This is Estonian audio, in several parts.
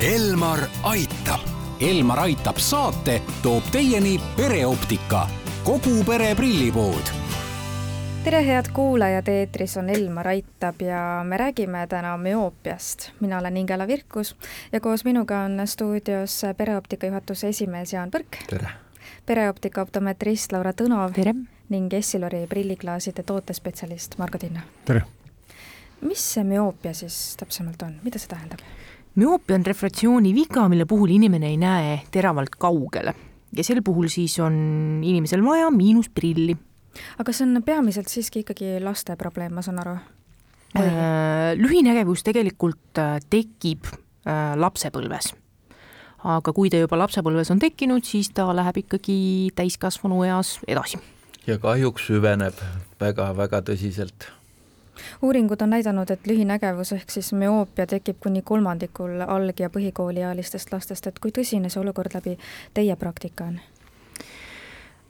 Elmar aitab. Elmar aitab saate toob teieni pereoptika, kogu pere prillipood tere, head kuulajad, eetris on Elmar Aitab ja me räägime täna müoopiast. mina olen Ingela Virkus ja koos minuga on stuudios pereoptika juhatuse esimees Jaan Põrk. tere! pereoptika optometrist Laura Tõnov. tere! ning Essilori prilliklaaside tootespetsialist Margo Tinna. tere! mis see müoopia siis täpsemalt on, mida see tähendab? Müoopia on refraktsiooni viga, mille puhul inimene ei näe teravalt kaugele ja sel puhul siis on inimesel vaja miinusprilli. aga see on peamiselt siiski ikkagi laste probleem, ma saan aru? Äh, lühinägevus tegelikult äh, tekib äh, lapsepõlves. aga kui ta juba lapsepõlves on tekkinud, siis ta läheb ikkagi täiskasvanu eas edasi. ja kahjuks süveneb väga-väga tõsiselt uuringud on näidanud, et lühinägevus ehk siis müoopia tekib kuni kolmandikul alg- ja põhikooliealistest lastest, et kui tõsine see olukord läbi teie praktika on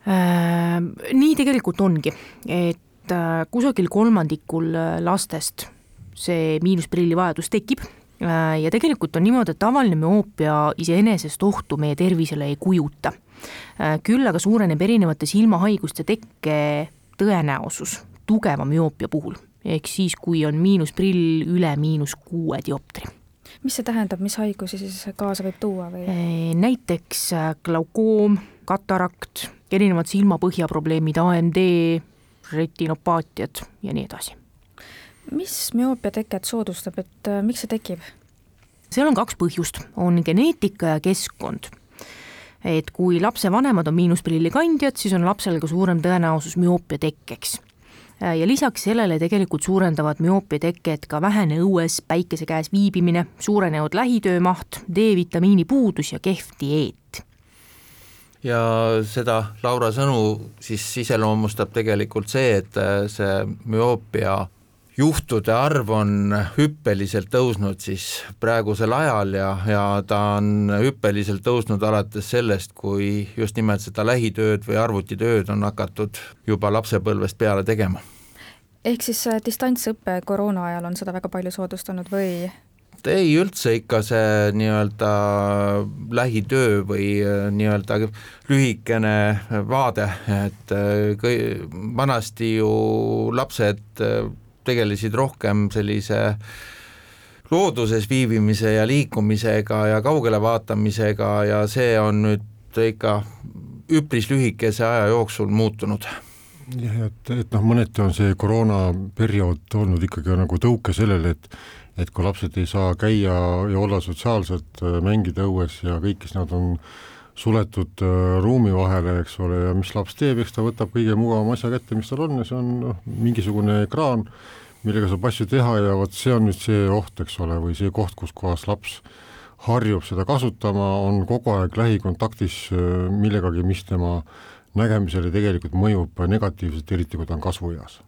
äh,? Nii tegelikult ongi, et äh, kusagil kolmandikul äh, lastest see miinusprilli vajadus tekib ja tegelikult on niimoodi, et tavaline müoopia iseenesest ohtu meie tervisele ei kujuta. Küll aga suureneb erinevate silmahaiguste tekke tõenäosus tugeva müoopia puhul ehk siis, kui on miinusprill üle miinus kuue dioptri. mis see tähendab, mis haigusi siis kaasa võib tuua või? näiteks äh, glaukoom, katarakt, erinevad silmapõhjaprobleemid, AMD, retinopaatiad ja nii edasi. mis müoopia teket soodustab, et äh, miks see tekib? seal on kaks põhjust, on geneetika ja keskkond et kui lapsevanemad on miinusprilli kandjad, siis on lapsel ka suurem tõenäosus müoopia tekkeks ja lisaks sellele tegelikult suurendavad müoopia teket ka vähene õues päikese käes viibimine, suurenenud lähitöö maht, D-vitamiini puudus ja kehv dieet. ja seda Laura sõnu siis iseloomustab tegelikult see, et äh, see müoopia juhtude arv on hüppeliselt tõusnud siis praegusel ajal ja, ja ta on hüppeliselt tõusnud alates sellest, kui just nimelt seda lähitööd või arvutitööd on hakatud juba lapsepõlvest peale tegema ehk siis äh, distantsõpe koroona ajal on seda väga palju soodustanud või? ei, üldse ikka see nii-öelda lähitöö või äh, nii-öelda lühikene vaade, et äh, kõi-, vanasti ju lapsed tegelesid rohkem sellise looduses viibimise ja liikumisega ja kaugele vaatamisega ja see on nüüd ikka üpris lühikese aja jooksul muutunud jah, et, et noh, mõneti on see koroonaperiood olnud ikkagi nagu tõuke sellele, et et kui lapsed ei saa käia ja olla sotsiaalselt, äh, mängida õues ja kõik, siis nad on suletud äh, ruumi vahele, eks ole, ja mis laps teeb, eks ta võtab kõige mugavam asja kätte, mis tal on ja see on noh, mingisugune ekraan, millega saab asju teha ja vot see on nüüd see oht, eks ole, või see koht, kus kohas laps harjub seda kasutama, on kogu aeg lähikontaktis äh, millegagi, mis tema nägemisele tegelikult mõjub negatiivselt, eriti kui ta on kasvueas.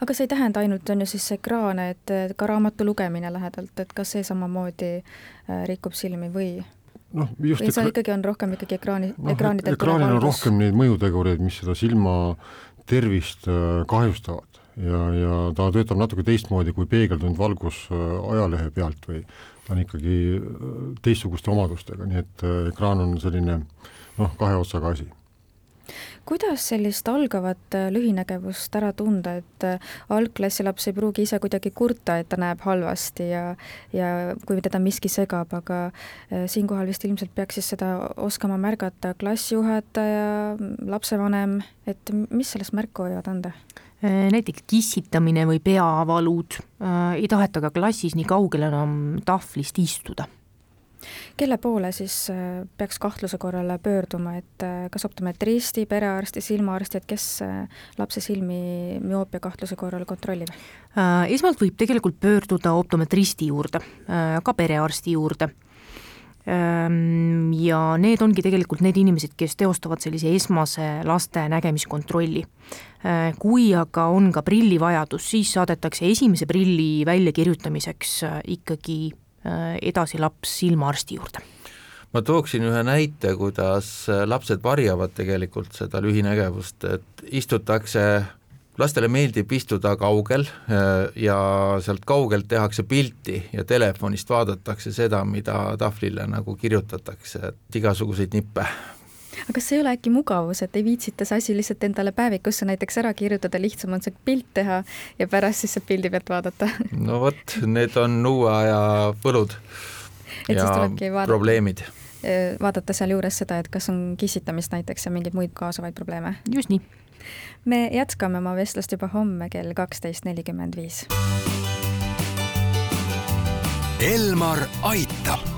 Aga see ei tähenda ainult, on ju siis ekraane, et ka raamatu lugemine lähedalt, et kas see samamoodi äh, rikub silmi või? noh, just või see ikkagi on rohkem ikkagi ekraani no,, ekraanidel ekraanil on rohkem neid mõjutegureid, mis seda silma tervist äh, kahjustavad. Ja, ja ta töötab natuke teistmoodi kui peegeldunud valgus äh, ajalehe pealt või ta on ikkagi teistsuguste omadustega, nii et ekraan on selline noh, kahe otsaga asi kuidas sellist algavat äh, lühinägevust ära tunda, et äh, algklassi laps ei pruugi ise kuidagi kurta, et ta näeb halvasti ja ja kui teda miski segab, aga äh, siinkohal vist ilmselt peaks siis seda oskama märgata klassijuhataja, lapsevanem, et mis sellest märku võivad anda? näiteks kissitamine või peavalud, ei taheta ka klassis nii kaugel enam tahvlist istuda kelle poole siis äh, peaks kahtluse korral pöörduma, et äh, kas optometristi, perearsti, silmaarsti, et kes äh, lapse silmi müoopia kahtluse korral kontrollib? esmalt võib tegelikult pöörduda optometristi juurde, ka perearsti juurde ähm, ja need ongi tegelikult need inimesed, kes teostavad sellise esmase laste nägemiskontrolli. Kui aga on ka prillivajadus, siis saadetakse esimese prilli väljakirjutamiseks ikkagi edasi laps silmaarsti juurde. Ma tooksin ühe näite, kuidas lapsed varjavad tegelikult seda lühinägevust, et istutakse lastele meeldib istuda kaugel äh, ja sealt kaugelt tehakse pilti ja telefonist vaadatakse seda, mida tahvlile nagu kirjutatakse, et igasuguseid nippe aga kas see ei ole äkki mugavus, et ei viitsita see asi lihtsalt endale päevikusse näiteks ära kirjutada, lihtsam on see pilt teha ja pärast siis sealt pildi pealt vaadata? no vot, need on uue aja võlud et ja vaadata, probleemid. vaadata sealjuures seda, et kas on kissitamist näiteks ja mingeid muid kaasavaid probleeme. just nii. me jätkame oma vestlust juba homme kell kaksteist nelikümmend viis. Elmar aitab